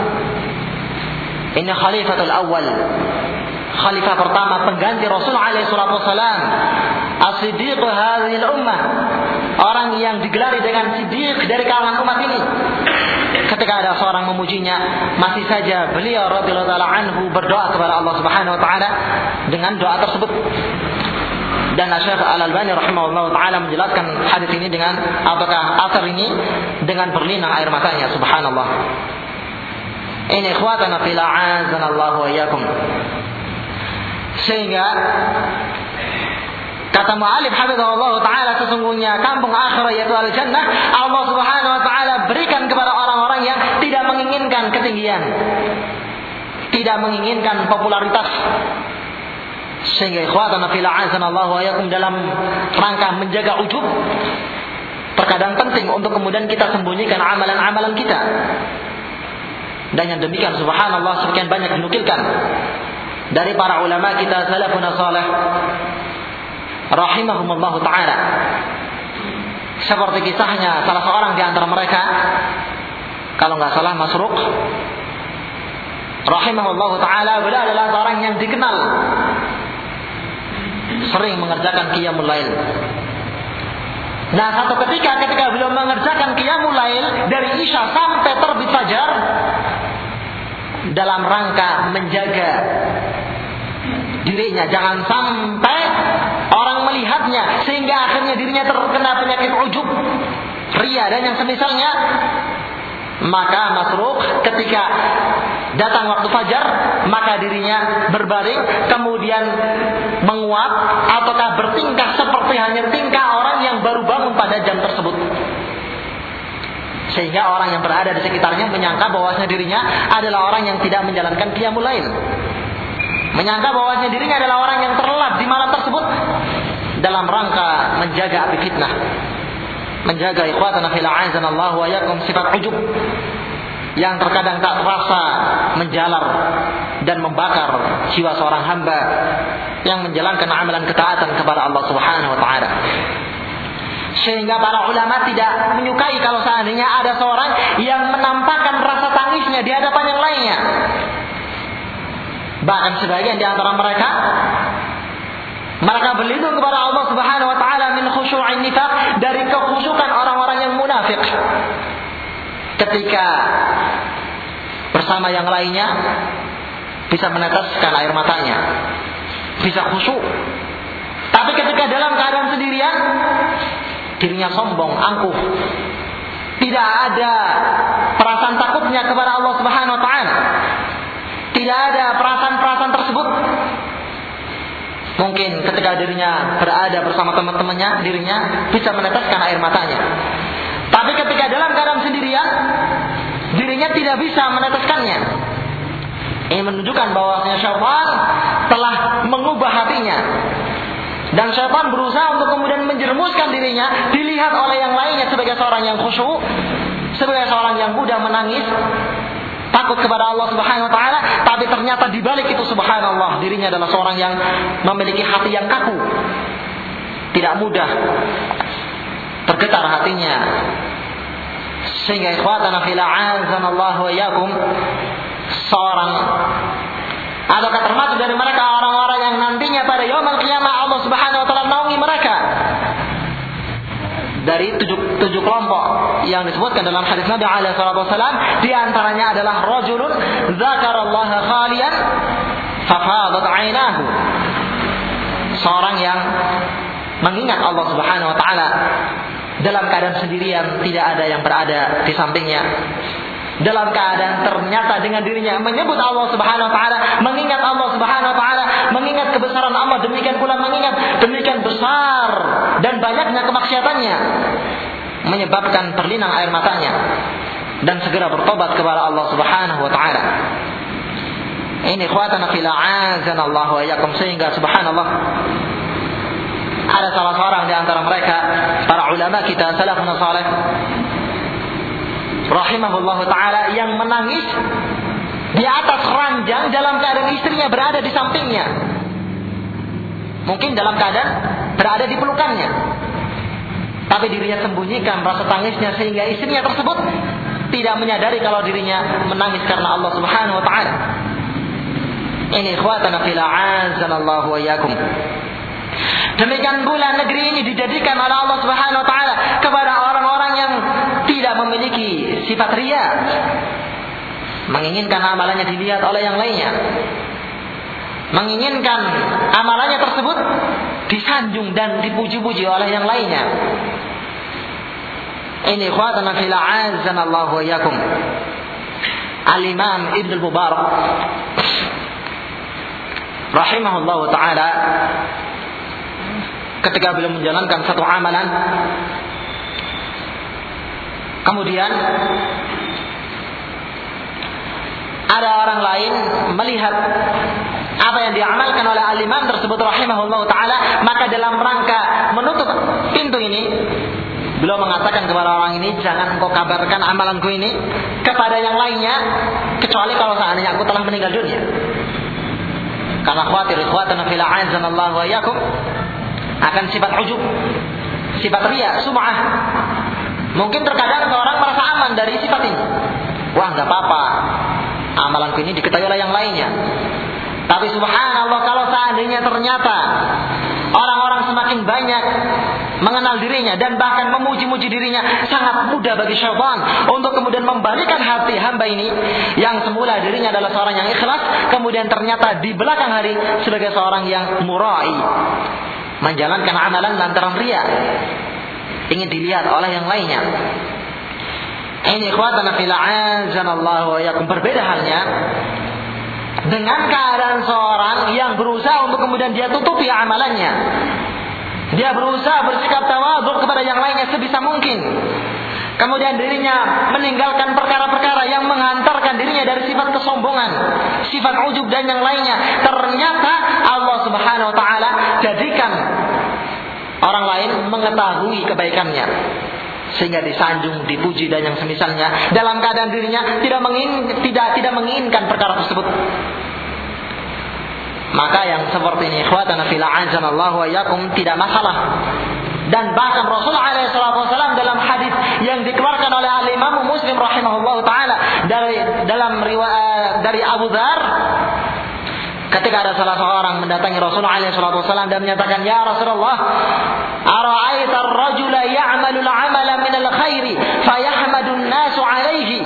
Ini khalifatul awal. Khalifah pertama pengganti Rasul alaihi salatu wasalam. As-Siddiq hadhil ummah. Orang yang digelari dengan Siddiq dari kalangan umat ini. Ketika ada seorang memujinya, masih saja beliau radhiyallahu anhu berdoa kepada Allah Subhanahu wa taala dengan doa tersebut. Dan Syekh Al-Albani rahimahullah taala menjelaskan hadis ini dengan apakah asar ini dengan berlinang air matanya subhanallah. Ini ikhwatana fil Allah wa iyyakum. Sehingga kata mu'alif hafizahullah taala sesungguhnya kampung akhirat yaitu al jannah Allah Subhanahu wa taala berikan kepada orang-orang yang tidak menginginkan ketinggian. Tidak menginginkan popularitas. Sehingga ikhwatana fil Allah wa dalam rangka menjaga ujub terkadang penting untuk kemudian kita sembunyikan amalan-amalan kita dan yang demikian subhanallah sekian banyak dinukilkan dari para ulama kita salafun salih rahimahumullah taala. Seperti kisahnya salah seorang di antara mereka. Kalau nggak salah Masruq. Rahimahullah taala beliau adalah seorang yang dikenal. Sering mengerjakan qiyamul lail. Nah satu ketika ketika beliau mengerjakan qiyamul lail dari Isya sampai terbit fajar dalam rangka menjaga dirinya jangan sampai orang melihatnya sehingga akhirnya dirinya terkena penyakit ujub ria dan yang semisalnya maka masruk ketika Datang waktu fajar, maka dirinya berbaring, kemudian menguap, ataukah bertingkah seperti hanya tingkah orang yang baru bangun pada jam tersebut. Sehingga orang yang berada di sekitarnya menyangka bahwasanya dirinya adalah orang yang tidak menjalankan qiyamul lain. Menyangka bahwasanya dirinya adalah orang yang terlelap di malam tersebut dalam rangka menjaga api fitnah. Menjaga ikhwatana fil Allah wa yakum sifat ujub yang terkadang tak terasa menjalar dan membakar jiwa seorang hamba yang menjalankan amalan ketaatan kepada Allah Subhanahu wa taala. Sehingga para ulama tidak menyukai kalau seandainya ada seorang yang menampakkan rasa tangisnya di hadapan yang lainnya. Bahkan sebagian di antara mereka mereka berlindung kepada Allah Subhanahu wa taala min khusyu'in nifaq dari kekhusyukan orang-orang yang munafik. Ketika bersama yang lainnya bisa meneteskan air matanya, bisa khusyuk. Tapi ketika dalam keadaan sendirian, dirinya sombong, angkuh. Tidak ada perasaan takutnya kepada Allah Subhanahu wa taala. Tidak ada perasaan-perasaan. Mungkin ketika dirinya berada bersama teman-temannya, dirinya bisa meneteskan air matanya. Tapi ketika dalam keadaan sendirian, dirinya tidak bisa meneteskannya. Ini menunjukkan bahwasanya syaitan telah mengubah hatinya dan syaitan berusaha untuk kemudian menjermuskan dirinya dilihat oleh yang lainnya sebagai seorang yang khusyuk, sebagai seorang yang mudah menangis, takut kepada Allah Subhanahu wa taala, tapi ternyata di balik itu subhanallah dirinya adalah seorang yang memiliki hati yang kaku. Tidak mudah tergetar hatinya. Sehingga ikhwatana fil wa yakum seorang Ataukah termasuk dari mereka orang-orang yang nantinya pada yaumul qiyamah Allah Subhanahu wa taala naungi mereka? Dari tujuh, tujuh kelompok yang disebutkan dalam hadis Nabi alaihi wasallam di antaranya adalah rajulun dzakarallaha khalian fafadat ainahu. Seorang yang mengingat Allah Subhanahu wa taala dalam keadaan sendirian tidak ada yang berada di sampingnya dalam keadaan ternyata dengan dirinya menyebut Allah Subhanahu wa taala, mengingat Allah Subhanahu wa taala, mengingat kebesaran Allah, demikian pula mengingat demikian besar dan banyaknya kemaksiatannya menyebabkan terlinang air matanya dan segera bertobat kepada Allah Subhanahu wa taala. Ini khuatana fil Allah wa yakum sehingga subhanallah ada salah seorang di antara mereka para ulama kita salafun saleh rahimahullah taala yang menangis di atas ranjang dalam keadaan istrinya berada di sampingnya. Mungkin dalam keadaan berada di pelukannya. Tapi dirinya sembunyikan rasa tangisnya sehingga istrinya tersebut tidak menyadari kalau dirinya menangis karena Allah Subhanahu wa taala. Ini ikhwatana fil azanallahu wa iyyakum. Demikian pula negeri ini dijadikan oleh Allah Subhanahu wa taala kepada orang-orang yang tidak memiliki sifat ria. Menginginkan amalannya dilihat oleh yang lainnya. Menginginkan amalannya tersebut disanjung dan dipuji-puji oleh yang lainnya. Ini khawatana fil Allah wa yakum. Al-Imam Ibn Mubarak rahimahullah taala ketika beliau menjalankan satu amalan kemudian ada orang lain melihat apa yang diamalkan oleh al-imam tersebut rahimahullah taala maka dalam rangka menutup pintu ini beliau mengatakan kepada orang ini jangan kau kabarkan amalanku ini kepada yang lainnya kecuali kalau seandainya aku telah meninggal dunia karena khawatir ikhwatana fil Allah wa akan sifat ujub, sifat ria, sum'ah. Mungkin terkadang seorang merasa aman dari sifat ini. Wah, nggak apa-apa. Amalanku ini diketahui oleh yang lainnya. Tapi subhanallah kalau seandainya ternyata orang-orang semakin banyak mengenal dirinya dan bahkan memuji-muji dirinya sangat mudah bagi syaitan untuk kemudian membalikan hati hamba ini yang semula dirinya adalah seorang yang ikhlas kemudian ternyata di belakang hari sebagai seorang yang murai menjalankan amalan lantaran ria ingin dilihat oleh yang lainnya Ini ikhwatana fil azanallahu wa berbeda halnya dengan keadaan seorang yang berusaha untuk kemudian dia tutupi amalannya. Dia berusaha bersikap tawaduk kepada yang lainnya sebisa mungkin. Kemudian dirinya meninggalkan perkara-perkara yang menghantarkan dirinya dari sifat kesombongan, sifat ujub dan yang lainnya. Ternyata Allah Subhanahu wa taala jadikan orang lain mengetahui kebaikannya sehingga disanjung, dipuji dan yang semisalnya dalam keadaan dirinya tidak mengin, tidak tidak menginginkan perkara tersebut. Maka yang seperti ini ikhwatana fil azanallahu wa yakum tidak masalah. Dan bahkan Rasulullah SAW dalam hadis yang dikeluarkan oleh Al Imam Muslim rahimahullah taala dari dalam riwayat dari Abu Dhar Ketika ada salah seorang mendatangi Rasulullah SAW dan menyatakan, Ya Rasulullah, Ara'aita ar-rajula ya'malu al-amala min al-khairi, fayahmadun nasu alaihi.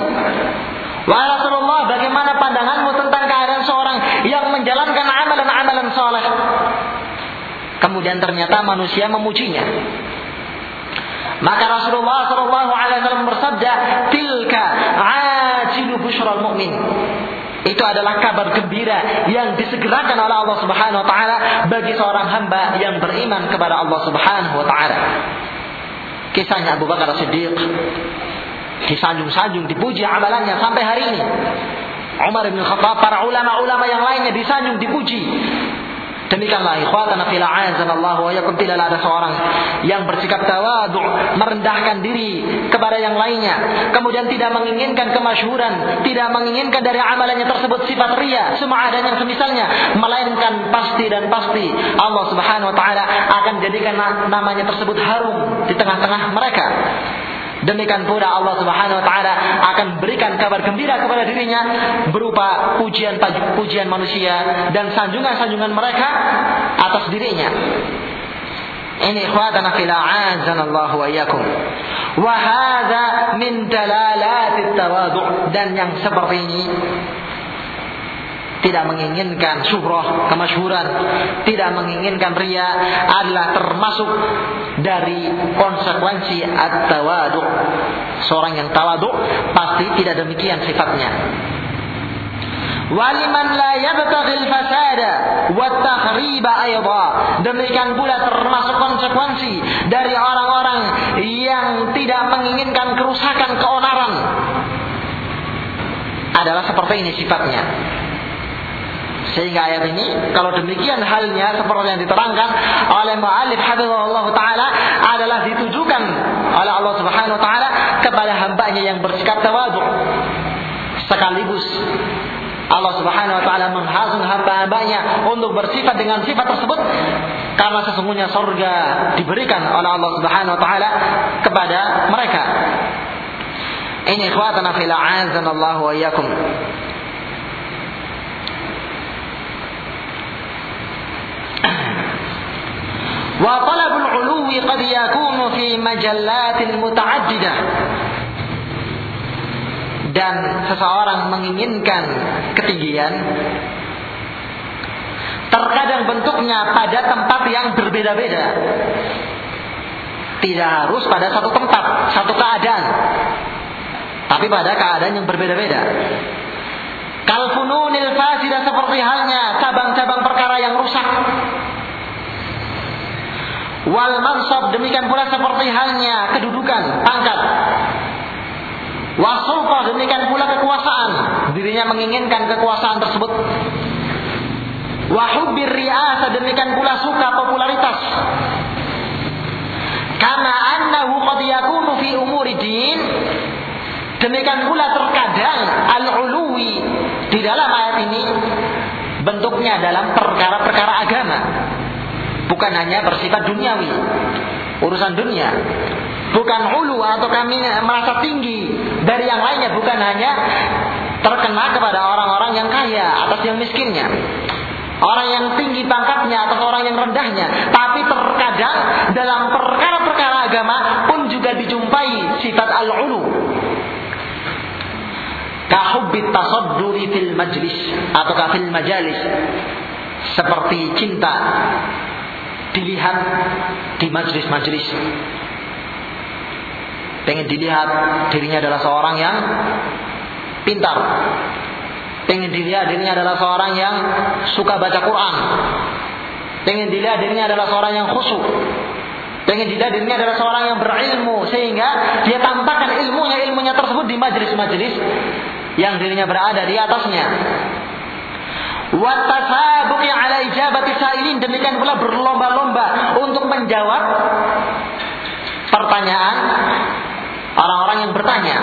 Wahai Rasulullah, bagaimana pandanganmu tentang keadaan seorang yang menjalankan amalan-amalan soleh? Kemudian ternyata manusia memujinya. Maka Rasulullah Shallallahu Alaihi Wasallam bersabda, Itu adalah kabar gembira yang disegerakan oleh Allah Subhanahu wa taala bagi seorang hamba yang beriman kepada Allah Subhanahu wa taala. Kisahnya Abu Bakar Siddiq disanjung-sanjung, dipuji amalannya sampai hari ini. Umar bin Khattab, para ulama-ulama yang lainnya disanjung, dipuji. Demikianlah ikhwatana fil Allah wa yakum tidak ada seorang yang bersikap tawadu, merendahkan diri kepada yang lainnya, kemudian tidak menginginkan kemasyhuran, tidak menginginkan dari amalannya tersebut sifat ria, semua ada yang semisalnya, melainkan pasti dan pasti Allah Subhanahu wa taala akan jadikan namanya tersebut harum di tengah-tengah mereka. Demikian pula Allah Subhanahu wa taala akan berikan kabar gembira kepada dirinya berupa pujian pujian manusia dan sanjungan-sanjungan mereka atas dirinya. Ini ikhwatana fil a'azanallahu wa iyyakum. Wa hadza min dalalatit tawadu' dan yang seperti ini tidak menginginkan syuhrah, kemasyhuran, tidak menginginkan ria adalah termasuk dari konsekuensi at-tawadu. Seorang yang tawadu pasti tidak demikian sifatnya. Waliman la yabtaghil fasada wa takhriba ayda. Demikian pula termasuk konsekuensi dari orang-orang yang tidak menginginkan kerusakan keonaran. Adalah seperti ini sifatnya. Sehingga ayat ini kalau demikian halnya seperti yang diterangkan oleh mu'alif hafizahullah taala adalah ditujukan oleh Allah Subhanahu wa taala kepada hambanya yang bersikap tawadu. Sekaligus Allah Subhanahu wa taala menghasung hamba-hambanya untuk bersifat dengan sifat tersebut karena sesungguhnya surga diberikan oleh Allah Subhanahu wa taala kepada mereka. Ini ikhwatana fil a'azanallahu wa iyyakum. وطلب العلو قد يكون في مجلات متعددة. Dan seseorang menginginkan ketinggian terkadang bentuknya pada tempat yang berbeda-beda. Tidak harus pada satu tempat, satu keadaan. Tapi pada keadaan yang berbeda-beda. Kalfununil fasidah seperti halnya cabang-cabang perkara yang rusak Wal mansab demikian pula seperti halnya kedudukan, pangkat. Wasulta demikian pula kekuasaan. Dirinya menginginkan kekuasaan tersebut. Wahubbir riasa demikian pula suka popularitas. Karena annahu qad yakunu fi umuri Demikian pula terkadang al-uluwi di dalam ayat ini bentuknya dalam perkara-perkara agama bukan hanya bersifat duniawi. Urusan dunia. Bukan ulu atau kami merasa tinggi. Dari yang lainnya bukan hanya terkena kepada orang-orang yang kaya atas yang miskinnya. Orang yang tinggi pangkatnya atau orang yang rendahnya. Tapi terkadang dalam perkara-perkara agama pun juga dijumpai sifat al-ulu. Kahubbit tasadduri fil majlis atau fil majalis. Seperti cinta dilihat di majlis-majlis. Pengen dilihat dirinya adalah seorang yang pintar. Pengen dilihat dirinya adalah seorang yang suka baca Quran. Pengen dilihat dirinya adalah seorang yang khusyuk. Pengen dilihat dirinya adalah seorang yang berilmu sehingga dia tampakkan ilmunya ilmunya tersebut di majelis-majelis yang dirinya berada di atasnya. Watasabuqi ala ijabati sailin demikian pula berlomba-lomba untuk menjawab pertanyaan orang-orang yang bertanya.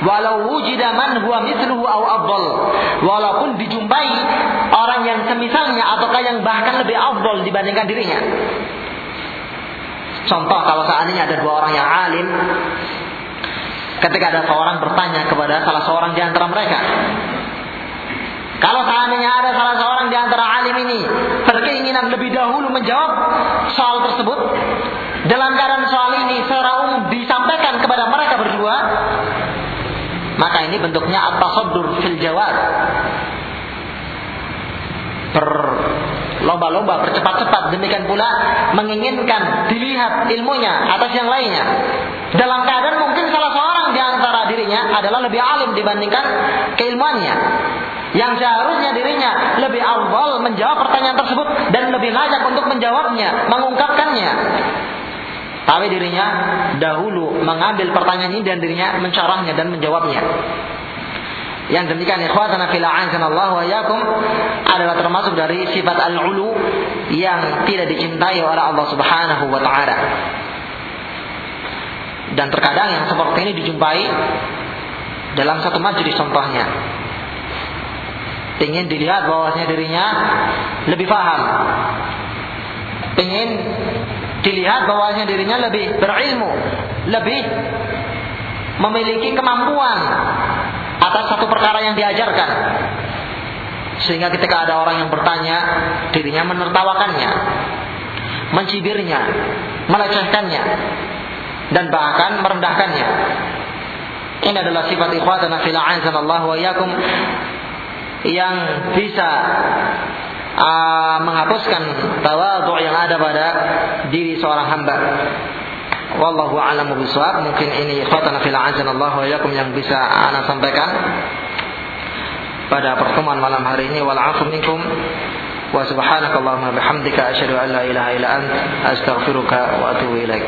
Walau wujida man huwa mithluhu au afdal. Walaupun dijumpai orang yang semisalnya ataukah yang bahkan lebih afdal dibandingkan dirinya. Contoh kalau seandainya ada dua orang yang alim ketika ada seorang bertanya kepada salah seorang di antara mereka. Kalau seandainya ada salah seorang di antara alim ini berkeinginan lebih dahulu menjawab soal tersebut, dalam keadaan soal ini secara umum disampaikan kepada mereka berdua, maka ini bentuknya at-tasaddur fil jawab. Berlomba-lomba, bercepat-cepat demikian pula menginginkan dilihat ilmunya atas yang lainnya. Dalam keadaan mungkin salah seorang di antara dirinya adalah lebih alim dibandingkan keilmuannya. Yang seharusnya dirinya lebih awal menjawab pertanyaan tersebut dan lebih layak untuk menjawabnya, mengungkapkannya. Tapi dirinya dahulu mengambil pertanyaan ini dan dirinya mencarahnya dan menjawabnya. Yang demikian ikhwatana fil Allah wa yakum adalah termasuk dari sifat al-ulu yang tidak dicintai oleh Allah Subhanahu wa taala. Dan terkadang yang seperti ini dijumpai dalam satu majelis contohnya. Ingin dilihat bahwasanya dirinya lebih paham. Ingin dilihat bahwasanya dirinya lebih berilmu, lebih memiliki kemampuan atas satu perkara yang diajarkan. Sehingga ketika ada orang yang bertanya, dirinya menertawakannya, mencibirnya, melecehkannya, dan bahkan merendahkannya. Ini adalah sifat ikhwatana fil Allah wa yakum yang bisa uh, menghapuskan tawadhu yang ada pada diri seorang hamba. Wallahu a'lamu bishawab. Mungkin ini ikhwatana fil Allah wa yakum yang bisa ana sampaikan pada pertemuan malam hari ini wal afu minkum wa subhanakallahumma bihamdika asyhadu an la ilaha illa ant astaghfiruka wa atubu ilaik.